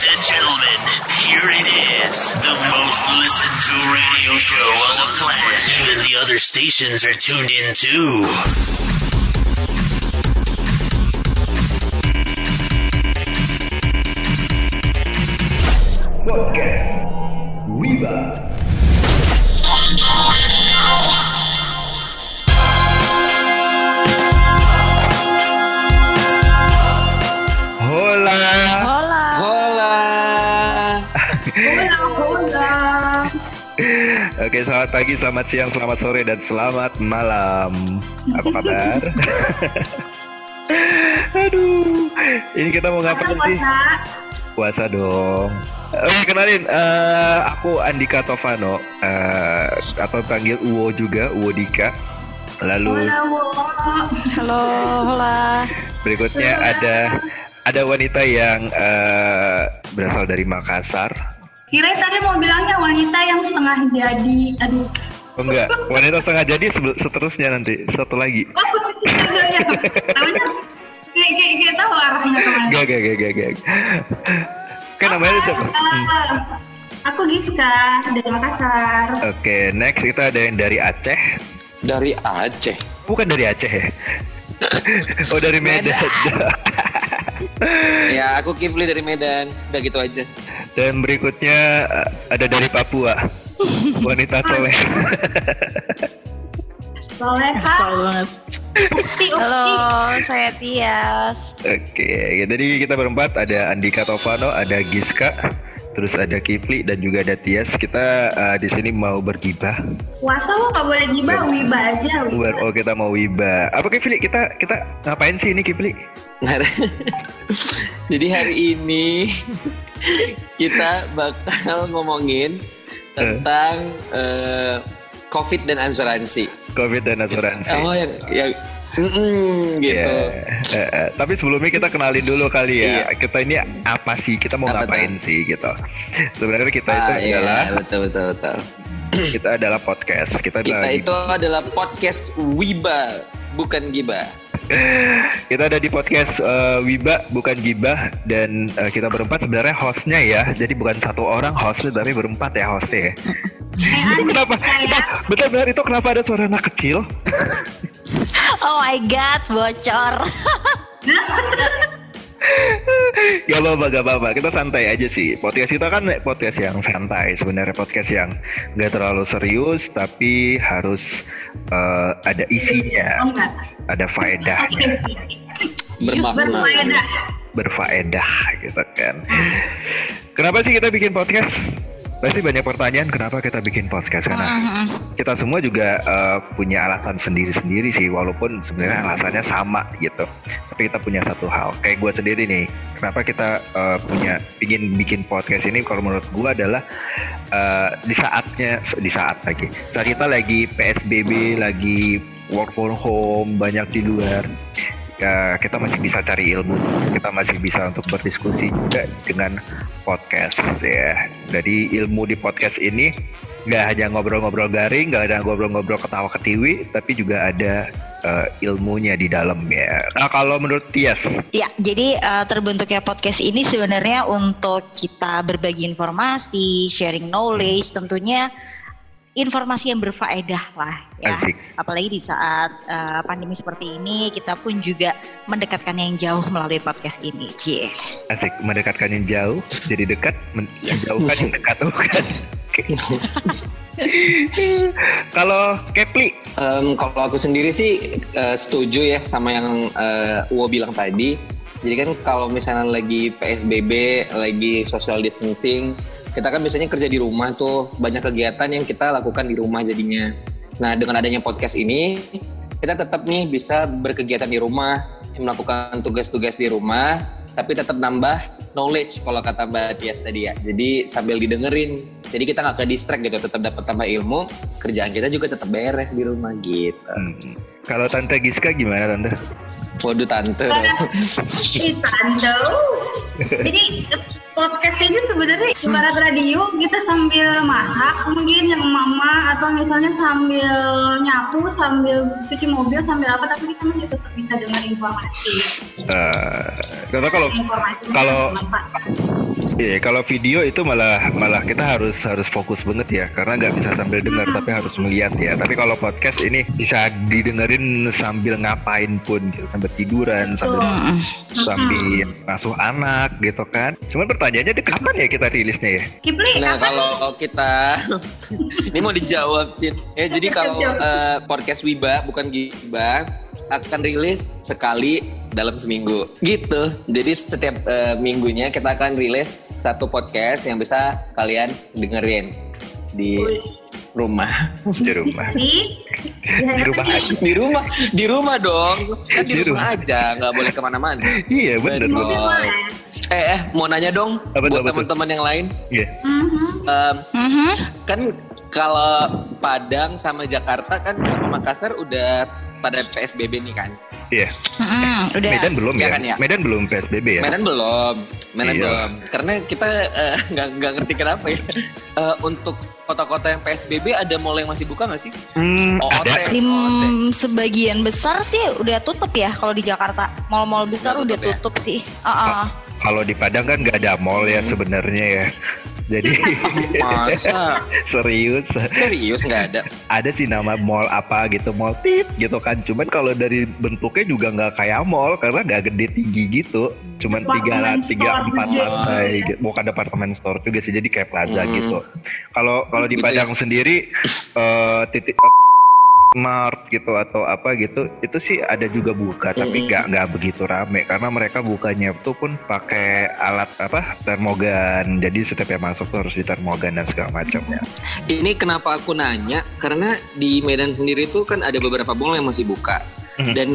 Ladies and gentlemen, here it is. The most listened to radio show on the planet. Even the other stations are tuned in too. Podcast Oke selamat pagi, selamat siang, selamat sore, dan selamat malam Apa kabar? Aduh Ini kita mau ngapain sih? Puasa. Puasa dong Oke kenalin, eh, aku Andika Tovano eh, Atau panggil Uwo juga, Uwo Dika Lalu Hola. Halo, hola. berikutnya ada ada wanita yang eh, berasal dari Makassar Kirain tadi mau bilangnya wanita yang setengah jadi. Aduh. Oh enggak, wanita setengah jadi seterusnya nanti Satu lagi Oh, iya, iya. Namanya kayak kayak kayak tahu arahnya ke mana. Enggak, enggak, enggak, enggak, enggak. Kan namanya siapa? Hmm. Ah, Aku Giska dari Makassar. Oke, next kita ada yang dari Aceh Dari Aceh. Bukan dari Aceh ya? oh dari Medan. Ya, aku Kifli dari Medan. Udah gitu aja. Dan berikutnya uh, ada dari Papua. Wanita soleh. Soleha. banget. Ukti, ukti. Halo, saya Tias. Oke, jadi kita berempat ada Andika Tovano, ada Giska, terus ada Kifli dan juga ada Tias. Kita uh, di sini mau bergibah. Puasa lo gak boleh gibah, wiba aja. Wiba. Oh kita mau wiba. Apa Kifli? Kita kita ngapain sih ini Kifli? Jadi hari ini kita bakal ngomongin tentang eh, COVID dan asuransi. Covid dan asuransi. Oh, yang, yang mm-mm, gitu. Iya. Eh, eh, tapi sebelumnya kita kenalin dulu kali ya. Iya. Kita ini apa sih? Kita mau Apa ngapain sih gitu. Sebenarnya kita itu Ah, iya, adalah betul betul betul. kita adalah podcast. Kita, Kita lagi- itu adalah podcast Wiba, bukan Giba. Kita ada di podcast eh, Wiba bukan Gibah dan eh, kita berempat sebenarnya hostnya ya. Jadi bukan satu orang hostnya tapi berempat ya hostnya. ya. itu kenapa? saya. Betul benar itu kenapa ada suara anak kecil? Oh my god, bocor. Gak apa-apa, gak apa-apa. Kita santai aja sih. Podcast kita kan podcast yang santai. Sebenarnya podcast yang gak terlalu serius, tapi harus eh, ada isinya, ada Oke. faedahnya, Bermakna. Berfaedah. berfaedah gitu kan. Kenapa sih kita bikin podcast? Pasti banyak pertanyaan kenapa kita bikin podcast karena kita semua juga eh, punya alasan sendiri-sendiri sih walaupun sebenarnya alasannya sama gitu. Tapi kita punya satu hal. Kayak gue sendiri nih kenapa kita eh, punya ingin bikin podcast ini? Kalau menurut gue adalah eh, di saatnya di saat lagi. Saat kita lagi PSBB lagi work from home banyak di luar ya kita masih bisa cari ilmu. Kita masih bisa untuk berdiskusi juga dengan podcast ya. Jadi ilmu di podcast ini nggak hanya ngobrol-ngobrol garing nggak ada ngobrol-ngobrol ketawa ketiwi tapi juga ada eh, ilmunya di dalam ya nah kalau menurut Tias Ya, jadi eh, terbentuknya podcast ini sebenarnya untuk kita berbagi informasi, sharing knowledge, tentunya informasi yang berfaedah lah ya. Asik. Apalagi di saat eh, pandemi seperti ini, kita pun juga mendekatkan yang jauh melalui podcast ini. Cie. asik mendekatkan yang jauh jadi dekat menjauhkan yang dekat bukan. kalau Kepli Em, kalau aku sendiri sih eh, setuju ya sama yang eh, Uwo bilang tadi. Jadi kan kalau misalnya lagi PSBB, lagi social distancing, kita kan biasanya kerja di rumah tuh banyak kegiatan yang kita lakukan di rumah jadinya. Nah dengan adanya podcast ini, kita tetap nih bisa berkegiatan di rumah, melakukan tugas-tugas di rumah, tapi tetap nambah knowledge kalau kata Mbak Tias tadi ya. Jadi sambil didengerin, jadi kita nggak ke distract gitu, tetap dapat tambah ilmu, kerjaan kita juga tetap beres di rumah gitu. Hmm. kalau Tante Giska gimana Tante Waduh tante. Itandos. Jadi podcast ini sebenarnya ibarat radio kita sambil masak mungkin yang mama atau misalnya sambil nyapu sambil cuci mobil sambil apa tapi kita masih tetap bisa dengar informasi. Eh, karena kalau informasi kalau- Iya, kalau video itu malah malah kita harus harus fokus banget ya, karena nggak bisa sambil dengar tapi harus melihat ya. Tapi kalau podcast ini bisa didengerin sambil ngapain pun, gitu. sambil tiduran, sambil Mm-mm. sambil ngasuh anak gitu kan. Cuman pertanyaannya di kapan ya kita rilisnya ya? Kipli, Nah nih? kalau kita ini mau dijawab Cin. Ya jadi kalau eh, podcast Wiba bukan Giba akan rilis sekali dalam seminggu gitu. Jadi setiap eh, minggunya kita akan rilis satu podcast yang bisa kalian dengerin di rumah. Di rumah. Di, Di rumah aja. di rumah, di rumah dong. Kan di, Di rumah, rumah. aja, nggak boleh ke mana-mana. Iya boleh. Eh, eh, mau nanya dong Apa buat teman-teman yang lain. Iya. Mhm. Em, Mhm. kan kalau Padang sama Jakarta kan sama Makassar udah pada PSBB nih kan. Iya. Udah. Medan belum Iya ya? kan ya? Medan belum PSBB ya? Medan belum, Medan Iya. belum. Karena kita eh, nggak nggak ngerti kenapa ya. Eh, untuk kota-kota yang PSBB ada mall yang masih buka nggak sih? Hmm, OOT. ada. Lim, sebagian besar sih udah tutup ya kalau di Jakarta. Mall-mall besar Udah udah tutup ya? tutup sih. Uh-uh. Kalau di Padang kan nggak ada mall ya Hmm. sebenarnya ya. Jadi Masa serius serius nggak ada? ada sih nama mall apa gitu mall tit gitu kan. Cuman kalau dari bentuknya juga nggak kayak mall karena nggak gede tinggi gitu. Cuman tiga tiga empat lantai, gitu. bukan departemen store juga sih. Jadi kayak plaza Hmm. gitu. Kalau kalau di Gitu Padang sendiri eh, titik Mart gitu atau apa gitu itu sih ada juga buka tapi nggak nggak begitu rame karena mereka bukanya tuh pun pakai alat apa termogan jadi setiap yang masuk tuh harus di termogan dan segala macamnya Ini kenapa aku nanya? Karena di Medan sendiri tuh kan ada beberapa mall yang masih buka Mhm. dan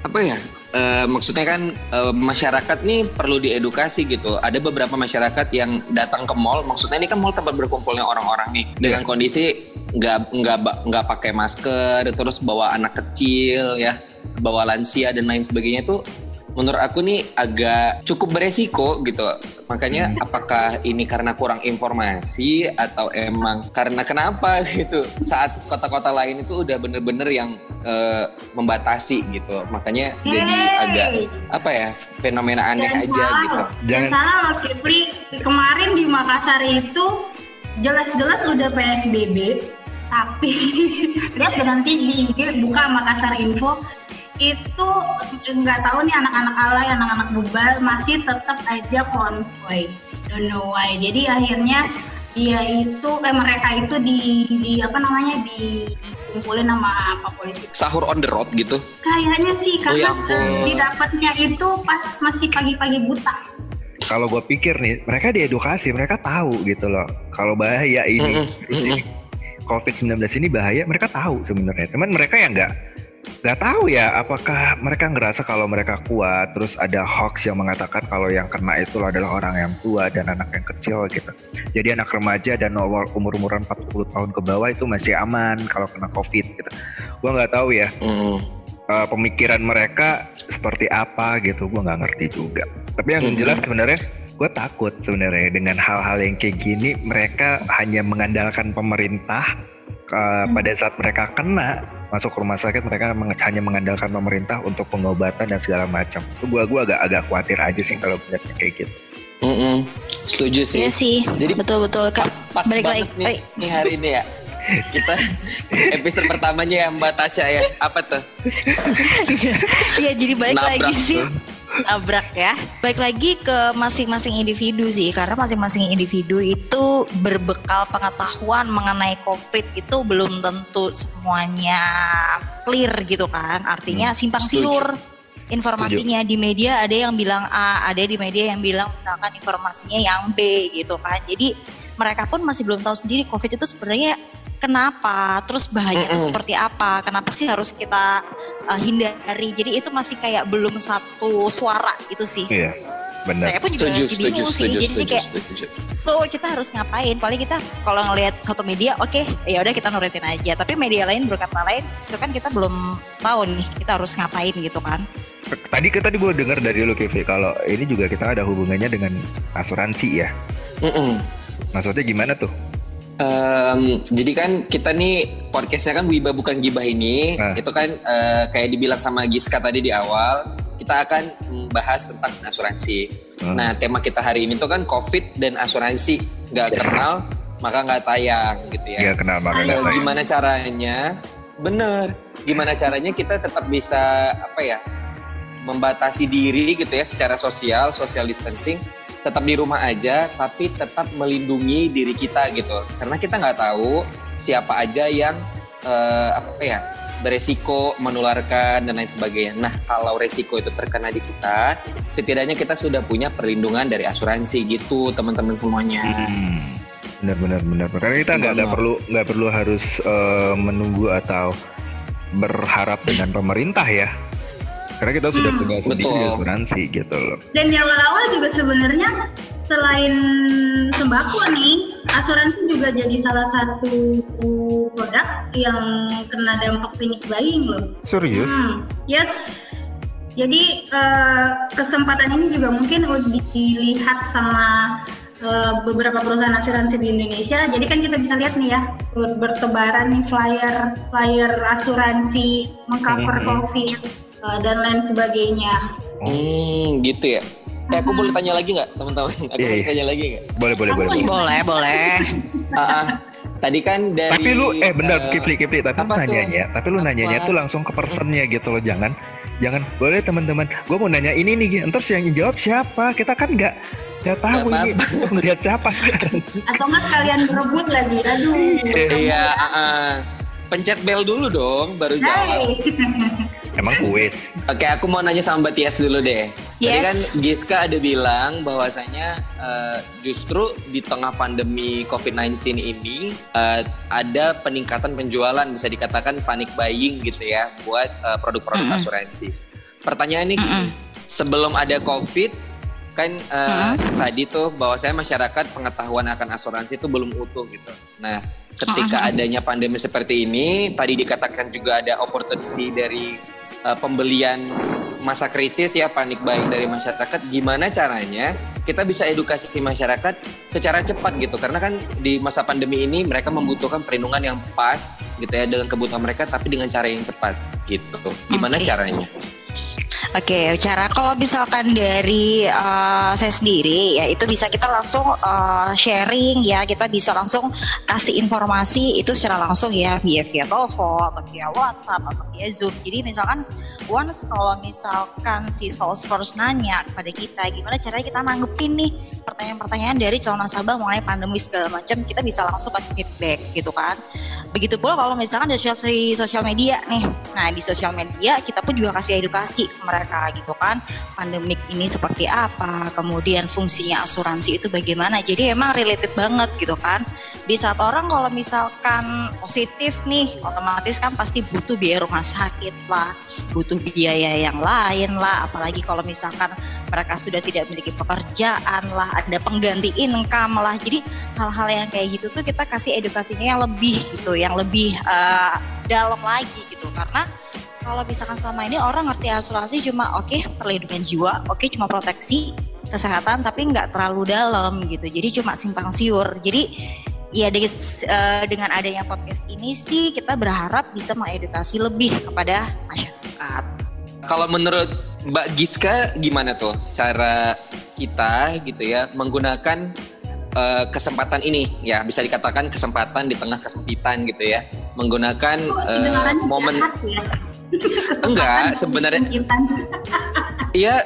apa ya? eh, maksudnya kan eh, masyarakat nih perlu diedukasi gitu. Ada beberapa masyarakat yang datang ke mall. Maksudnya ini kan mall tempat berkumpulnya orang-orang nih dengan kondisi nggak nggak nggak pakai masker, terus bawa anak kecil ya, bawa lansia dan lain sebagainya tuh menurut aku nih agak cukup beresiko gitu. Makanya apakah ini karena kurang informasi atau emang karena kenapa gitu? Saat kota-kota lain itu udah bener-bener yang eh, membatasi gitu. Makanya jadi Hey. agak apa ya fenomena aneh Jangan aja salah gitu. Jangan- salah loh Kipli. Kemarin di Makassar itu jelas-jelas udah PSBB, tapi lihat dengan di IG buka Makassar Info itu nggak tahu nih anak-anak alay, anak-anak bebal masih tetap aja konvoy. Don't know why. Jadi akhirnya dia itu eh mereka itu di, di apa namanya di dikumpulin sama apa polisi Sahur on the road gitu. kayaknya sih Oh, ya karena ampun. didapatnya itu pas masih pagi-pagi buta kalau gue pikir nih mereka diedukasi mereka tahu gitu loh kalau bahaya ini Mm-mm, terus ini COVID-19 ini bahaya mereka tahu sebenarnya cuman mereka yang nggak nggak tahu ya apakah mereka ngerasa kalau mereka kuat terus ada hoax yang mengatakan kalau yang kena itu adalah orang yang tua dan anak yang kecil gitu jadi anak remaja dan umur umuran 40 tahun ke bawah itu masih aman kalau kena COVID gitu gua nggak tahu ya Mm. eh, pemikiran mereka seperti apa gitu gue nggak ngerti juga tapi yang Mhm. jelas sebenarnya gue takut sebenarnya dengan hal-hal yang kayak gini mereka hanya mengandalkan pemerintah eh, pada saat mereka kena masuk rumah sakit mereka meng- hanya mengandalkan pemerintah untuk pengobatan dan segala macam itu gue gua agak agak khawatir aja sih kalau melihatnya kayak gitu Mm-mm. Setuju sih. Iya sih. Jadi betul betul. Kak, pas pas balik banget lagi. nih, nih hari ini ya kita episode pertamanya ya Mbak Tasya ya apa tuh Iya jadi balik Nabrak lagi sih tuh. Nabrak ya. Balik lagi ke masing-masing individu sih karena masing-masing individu itu berbekal pengetahuan mengenai COVID itu belum tentu semuanya clear gitu kan. Artinya simpang siur informasinya di media ada yang bilang A, ada di media yang bilang misalkan informasinya yang B gitu kan. Jadi mereka pun masih belum tahu sendiri COVID itu sebenarnya kenapa, terus bahayanya itu Mm-mm. seperti apa, kenapa sih harus kita uh, hindari. Jadi itu masih kayak belum satu suara itu sih. iya benar Saya pun juga setuju setuju setuju Jadi setuju kayak setuju so kita harus ngapain? Paling kita kalau ngelihat satu media, oke, ya udah kita nurutin aja. Tapi media lain berkata lain, itu kan kita belum tahu nih kita harus ngapain gitu kan. tadi kita tadi gue dengar dari lu Kevi kalau ini juga kita ada hubungannya dengan asuransi ya Mm-mm. maksudnya gimana tuh Em, jadi kan kita nih podcastnya kan Wiba bukan Gibah ini Nah. itu kan eh, kayak dibilang sama Giska tadi di awal kita akan membahas tentang asuransi. Hmm. Nah, tema kita hari ini tuh kan COVID dan asuransi. Nggak kenal, maka nggak tayang gitu ya. Iya kenal makanya. Nah, gimana caranya? Bener. Gimana caranya kita tetap bisa apa ya? Membatasi diri gitu ya secara sosial, social distancing, tetap di rumah aja, tapi tetap melindungi diri kita gitu. Karena kita nggak tahu siapa aja yang eh, apa ya beresiko menularkan dan lain sebagainya. Nah, kalau resiko itu terkena di kita, setidaknya kita sudah punya perlindungan dari asuransi gitu, teman-teman semuanya. Hmm. Benar benar benar. Karena kita nggak perlu nggak perlu harus eh, menunggu atau berharap dengan pemerintah ya. Karena kita sudah Hmm, punya sendiri betul. asuransi gitu loh. Dan di awal-awal juga sebenarnya selain sembako nih, asuransi juga jadi salah satu produk yang kena dampak panic buying loh. Serius? Hmm, yes. Jadi eh, kesempatan ini juga mungkin udah dilihat sama eh, beberapa perusahaan asuransi di Indonesia. Jadi kan kita bisa lihat nih ya ber- bertebaran nih flyer flyer asuransi mengcover Mhm. COVID eh, dan lain sebagainya. Hmm, gitu ya. Eh, aku boleh tanya lagi nggak, teman-teman? Aku Iya, boleh iya. tanya lagi nggak? Boleh boleh boleh. boleh. Boleh, boleh. Ah, ah. Tadi kan dari. Tapi lu eh benar eh, Kipli Kipli tapi lu apa tuh? nanyanya, tapi lu nanyanya Apa? tuh langsung ke personnya gitu loh, jangan jangan boleh teman-teman, gue mau nanya ini nih, entar yang jawab siapa? Kita kan nggak nggak tahu Nggak ini ngeliat siapa. Atau enggak sekalian berebut lagi. Aduh. Iya, ah. pencet bell dulu dong, baru jawab. Emang kuis. Oke, aku mau nanya sama Mbak Tias dulu deh. Tadi Yes. kan Giska ada bilang bahwasanya eh, justru di tengah pandemi COVID-19 ini eh, ada peningkatan penjualan bisa dikatakan panic buying gitu ya buat eh, produk-produk Mm-mm. asuransi. Pertanyaannya gini, Mm-mm. sebelum ada COVID kan eh, Mm-mm. tadi tuh bahwasanya masyarakat pengetahuan akan asuransi itu belum utuh gitu. Nah, ketika adanya pandemi seperti ini, tadi dikatakan juga ada opportunity dari uh, pembelian masa krisis ya panik buying dari masyarakat gimana caranya kita bisa edukasi masyarakat secara cepat gitu? Karena kan di masa pandemi ini mereka membutuhkan perlindungan yang pas gitu ya dengan kebutuhan mereka tapi dengan cara yang cepat gitu. Gimana Oke. caranya Oke, cara kalau misalkan dari eh, saya sendiri ya itu bisa kita langsung eh, sharing ya, kita bisa langsung kasih informasi itu secara langsung ya via via telepon atau via WhatsApp atau via Zoom. Jadi misalkan once kalau misalkan si salesforce nanya kepada kita gimana caranya kita nanggepin nih pertanyaan-pertanyaan dari calon nasabah mengenai pandemi segala macam, kita bisa langsung kasih feedback gitu kan. Begitu pula kalau misalkan di sosial, di sosial media nih. Nah, di sosial media kita pun juga kasih edukasi ke mereka gitu kan. Pandemik ini seperti apa, kemudian fungsinya asuransi itu bagaimana. Jadi emang related banget gitu kan. Di saat orang kalau misalkan positif nih, otomatis kan pasti butuh biaya rumah sakit lah, butuh biaya yang lain lah, apalagi kalau misalkan mereka sudah tidak memiliki pekerjaan lah, ada pengganti income lah. Jadi hal-hal yang kayak gitu tuh kita kasih edukasinya yang lebih gitu, yang lebih eh, dalam lagi gitu. Karena kalau misalkan selama ini orang ngerti asuransi cuma oke perlindungan jiwa, oke cuma proteksi kesehatan tapi nggak terlalu dalam gitu. Jadi cuma simpang siur. Jadi ya dengan, eh, dengan adanya podcast ini sih kita berharap bisa mengedukasi lebih kepada masyarakat. kalau menurut Mbak Giska gimana tuh cara kita gitu ya menggunakan eh, kesempatan ini ya bisa dikatakan kesempatan di tengah kesempitan gitu ya menggunakan eh, kedengarannya momen jahat ya? Enggak, untuk sebenarnya-. Iya,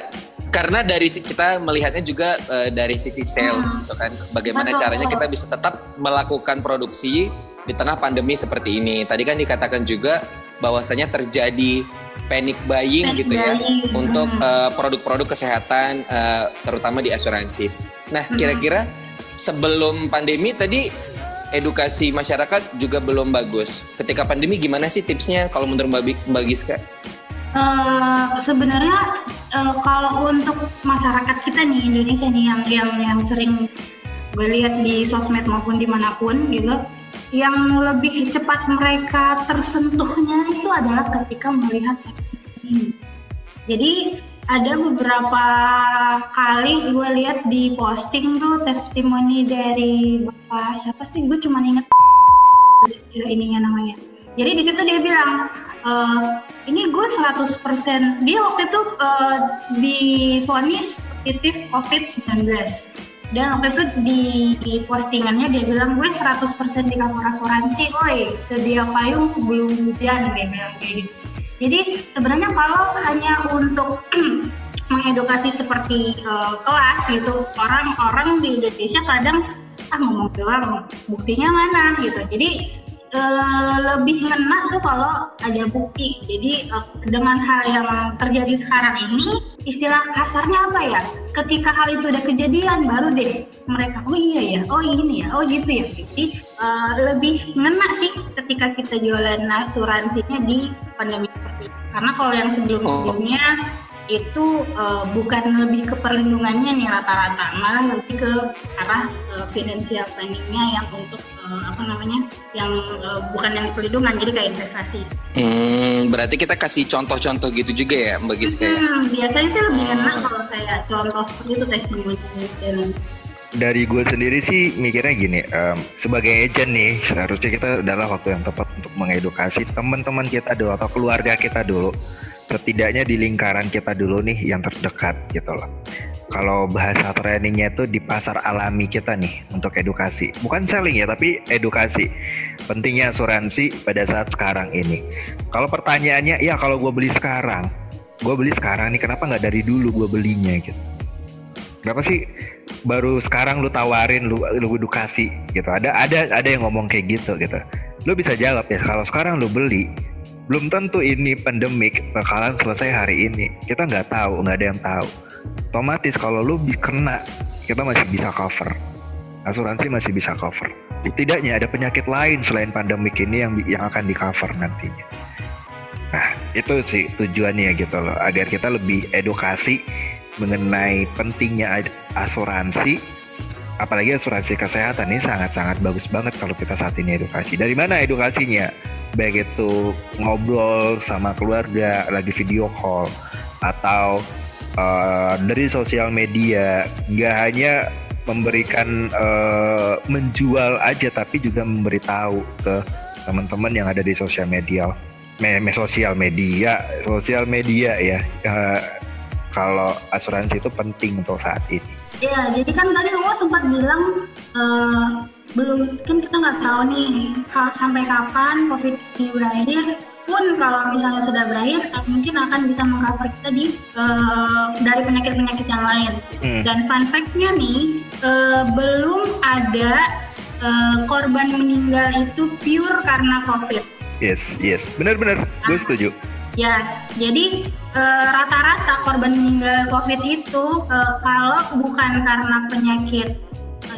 karena dari kita melihatnya juga eh, dari sisi sales Hmm. gitu kan. Bagaimana Betul. caranya kita bisa tetap melakukan produksi di tengah pandemi seperti ini. Tadi kan dikatakan juga bahwasanya terjadi panic buying Panic gitu ya buying, untuk hmm. eh, produk-produk kesehatan eh, terutama di asuransi. Nah, Hmm. kira-kira sebelum pandemi tadi edukasi masyarakat juga belum bagus. Ketika pandemi gimana sih tipsnya kalau menurut Mbak, Giska? Eh, sebenarnya eh, kalau untuk masyarakat kita nih Indonesia nih yang yang yang sering gue lihat di sosmed maupun di mana pun gitu yang lebih cepat mereka tersentuhnya itu adalah ketika melihat ini. Jadi ada beberapa kali gue lihat di posting tuh testimoni dari bapak siapa sih gue cuma inget ininya namanya Jadi di situ dia bilang, e, ini gue 100%, dia waktu itu uh, difonis positif COVID-19. Dan waktu itu di, di postingannya dia bilang gue 100% di cover asuransi, woi sedia payung sebelum hujan dia bilang kayak gitu. Jadi sebenarnya kalau hanya untuk mengedukasi seperti uh, kelas gitu, orang-orang di Indonesia kadang ah ngomong doang, buktinya mana gitu. Jadi uh, lebih ngena tuh kalau ada bukti. Jadi uh, dengan hal yang terjadi sekarang ini, istilah kasarnya apa ya? Ketika hal itu udah kejadian, baru deh mereka, oh iya ya, oh ini ya, oh gitu ya. Jadi uh, lebih ngena sih ketika kita jualan asuransinya di pandemi. Karena kalau yang sebelum-sebelumnya oh itu uh, bukan lebih ke perlindungannya nih rata-rata malah lebih ke arah uh, financial planningnya yang untuk uh, apa namanya yang uh, bukan yang perlindungan jadi kayak investasi. Hmm, berarti kita kasih contoh-contoh gitu juga ya Mbak Giska ya? Hmm, biasanya sih lebih hmm. enak kalau kayak contoh seperti itu testimoni dari gue sendiri sih mikirnya gini, um, sebagai agent nih seharusnya kita adalah waktu yang tepat untuk mengedukasi teman-teman kita dulu atau keluarga kita dulu setidaknya di lingkaran kita dulu nih yang terdekat gitu loh. Kalau bahasa trainingnya itu di pasar alami kita nih untuk edukasi, bukan selling ya tapi edukasi. Pentingnya asuransi pada saat sekarang ini. Kalau pertanyaannya, ya kalau gue beli sekarang, gue beli sekarang nih kenapa nggak dari dulu gue belinya gitu? Kenapa sih baru sekarang lu tawarin lu lu edukasi gitu? Ada ada ada yang ngomong kayak gitu gitu. Lu bisa jawab ya kalau sekarang lu beli belum tentu ini pandemik bakalan selesai hari ini. Kita nggak tahu, nggak ada yang tahu. Otomatis kalau lu kena, kita masih bisa cover. Asuransi masih bisa cover. Tidaknya ada penyakit lain selain pandemik ini yang yang akan di cover nantinya. Nah, itu sih tujuannya gitu loh, agar kita lebih edukasi mengenai pentingnya asuransi apalagi asuransi kesehatan ini sangat-sangat bagus banget kalau kita saat ini edukasi. Dari mana edukasinya? baik itu ngobrol sama keluarga lagi video call atau uh, dari sosial media nggak hanya memberikan uh, menjual aja tapi juga memberitahu ke teman-teman yang ada di sosial media me, me sosial media sosial media ya uh, kalau asuransi itu penting untuk saat ini. Ya, jadi kan tadi kamu sempat bilang uh, belum kan kita nggak tahu nih sampai kapan covid ini berakhir pun kalau misalnya sudah berakhir mungkin akan bisa mengcover kita di uh, dari penyakit-penyakit yang lain. Hmm. dan fun fact-nya nih uh, belum ada uh, korban meninggal itu pure karena covid. Yes yes. Benar-benar. Nah, gue setuju Yes, jadi rata-rata uh, korban meninggal COVID itu uh, kalau bukan karena penyakit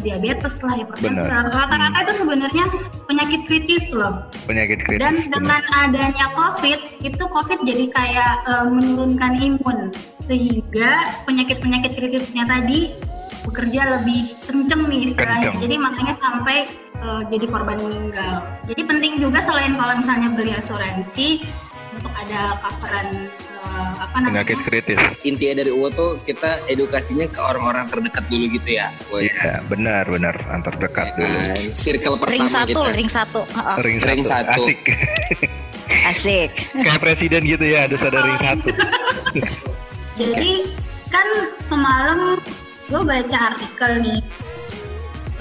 diabetes lah hipertensi rata-rata hmm. itu sebenarnya penyakit kritis loh. Penyakit kritis dan dengan adanya covid itu covid jadi kayak uh, menurunkan imun. Sehingga penyakit-penyakit kritisnya tadi bekerja lebih kenceng nih istilahnya. Kenceng. jadi makanya sampai uh, jadi korban meninggal. Jadi penting juga selain kalau misalnya beli asuransi untuk ada coveran uh, apa namanya penyakit kritis. Intinya dari UO tuh kita edukasinya ke orang-orang terdekat dulu gitu ya. Iya benar benar antar dekat ya, dulu. Kan? Circle pertama ring satu, kita. Ring satu, ring satu. Ring satu. Asik. Asik. Kayak presiden gitu ya, ada ada ring satu. Jadi kan semalam gue baca artikel nih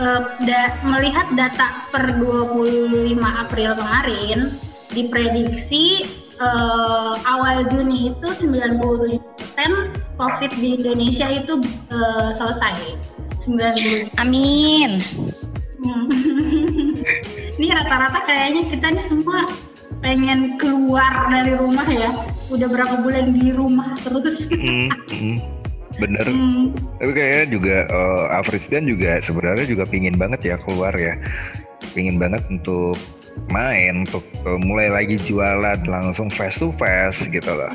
uh, da melihat data per 25 April kemarin diprediksi uh, awal Juni itu 95% COVID di Indonesia itu uh, selesai. 90. Amin. ini rata-rata kayaknya kita nih semua pengen keluar dari rumah ya. Udah berapa bulan di rumah terus. mm, mm, bener. Mm. Tapi kayaknya juga uh, Afrisdan juga sebenarnya juga pingin banget ya keluar ya. Pingin banget untuk main untuk uh, mulai lagi jualan langsung face to face gitu loh.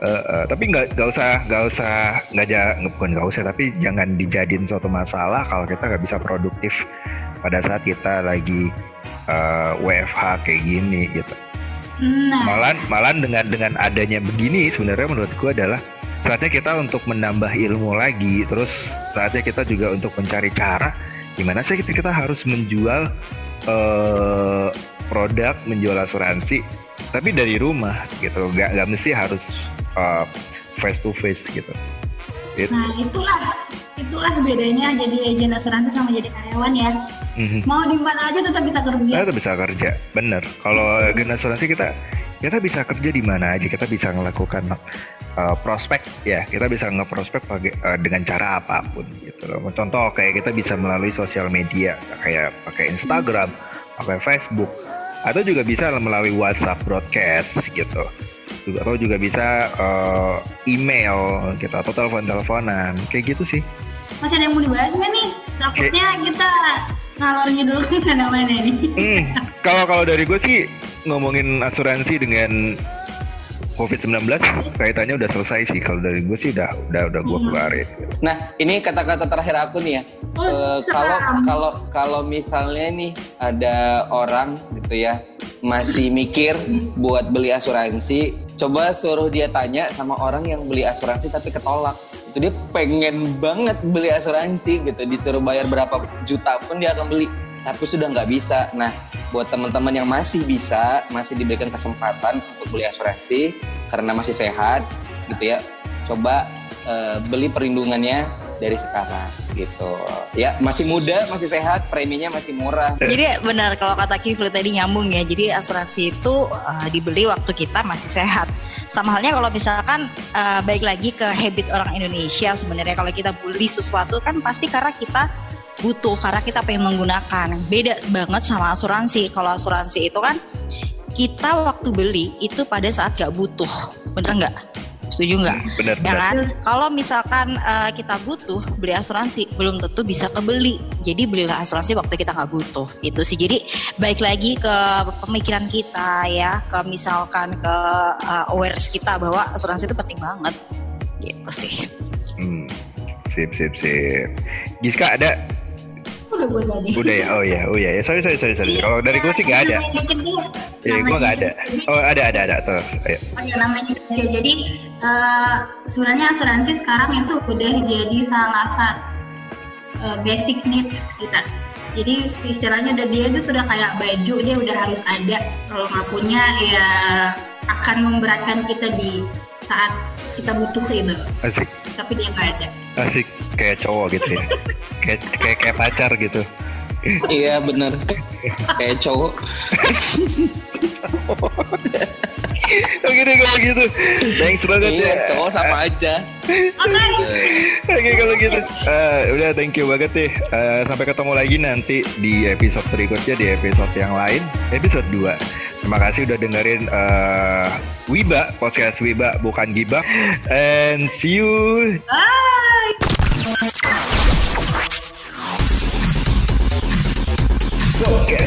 Uh, uh, tapi nggak nggak usah nggak usah nggak ja, bukan nggak usah tapi jangan dijadiin suatu masalah kalau kita nggak bisa produktif pada saat kita lagi uh, WFH kayak gini gitu. Nah. Malan malan dengan dengan adanya begini sebenarnya menurut gue adalah saatnya kita untuk menambah ilmu lagi terus saatnya kita juga untuk mencari cara gimana sih kita, kita harus menjual uh, produk menjual asuransi tapi dari rumah gitu nggak nggak mesti harus uh, face to face gitu It. nah itulah itulah bedanya jadi agen asuransi sama jadi karyawan ya mm-hmm. mau di mana aja tetap bisa kerja tetap bisa kerja bener kalau agen asuransi kita kita bisa kerja di mana aja kita bisa melakukan uh, prospek ya kita bisa ngeprospek uh, dengan cara apa pun gitu loh. Contoh kayak kita bisa melalui sosial media kayak pakai Instagram pakai Facebook atau juga bisa melalui WhatsApp broadcast gitu. Juga atau juga bisa uh, email gitu atau telepon teleponan kayak gitu sih. Masih ada yang mau dibahas nggak nih? Takutnya kita ngalor dulu ke mana-mana nih hmm, kalau kalau dari gue sih ngomongin asuransi dengan COVID-19 kaitannya udah selesai sih kalau dari gue sih udah udah udah gue hmm. keluarin. Nah ini kata-kata terakhir aku nih ya. Oh, uh, kalau kalau kalau misalnya nih ada orang gitu ya masih mikir buat beli asuransi, coba suruh dia tanya sama orang yang beli asuransi tapi ketolak. Itu dia pengen banget beli asuransi gitu, disuruh bayar berapa juta pun dia akan beli tapi sudah nggak bisa. Nah, buat teman-teman yang masih bisa, masih diberikan kesempatan untuk beli asuransi karena masih sehat, gitu ya, coba uh, beli perlindungannya dari sekarang gitu. Ya, masih muda, masih sehat, preminya masih murah. Jadi benar kalau kata Kifli tadi nyambung ya. Jadi asuransi itu uh, dibeli waktu kita masih sehat. Sama halnya kalau misalkan uh, baik lagi ke habit orang Indonesia sebenarnya kalau kita beli sesuatu kan pasti karena kita butuh karena kita pengen menggunakan. Beda banget sama asuransi. Kalau asuransi itu kan kita waktu beli itu pada saat gak butuh, bener nggak? Setuju nggak? Hmm, bener, ya kan? Kalau misalkan uh, kita butuh beli asuransi, belum tentu bisa kebeli. Jadi belilah asuransi waktu kita nggak butuh. Itu sih. Jadi baik lagi ke pemikiran kita ya, ke misalkan ke uh, awareness kita bahwa asuransi itu penting banget. Gitu sih. Hmm. Sip, sip, sip. Giska ada udah gue tadi. Udah ya, oh ya, oh ya, ya. Sorry, sorry, sorry, sorry. Iya, Kalau dari gue sih nggak ada. Iya, gue nggak ada. Oh, ada, ada, ada. Terus, ayo. Oh ya, namanya. Jadi uh, sebenarnya asuransi sekarang itu udah jadi salah satu uh, basic needs kita. Jadi istilahnya udah dia itu udah kayak baju dia udah harus ada. Kalau nggak punya ya akan memberatkan kita di saat kita butuh itu. Asik. Tapi dia nggak ada. Asik kayak cowok gitu ya. kayak kayak kayak pacar gitu. iya bener kayak cowok. Oke deh kalau gitu. Thanks banget iya, ya. Cowok sama aja. Oke okay, kalau gitu. Uh, udah thank you banget deh. Uh, sampai ketemu lagi nanti di episode berikutnya di episode yang lain, episode 2. Terima kasih udah dengerin uh, Wiba, podcast Wiba bukan Giba. And see you. Bye. Podcast Wiba.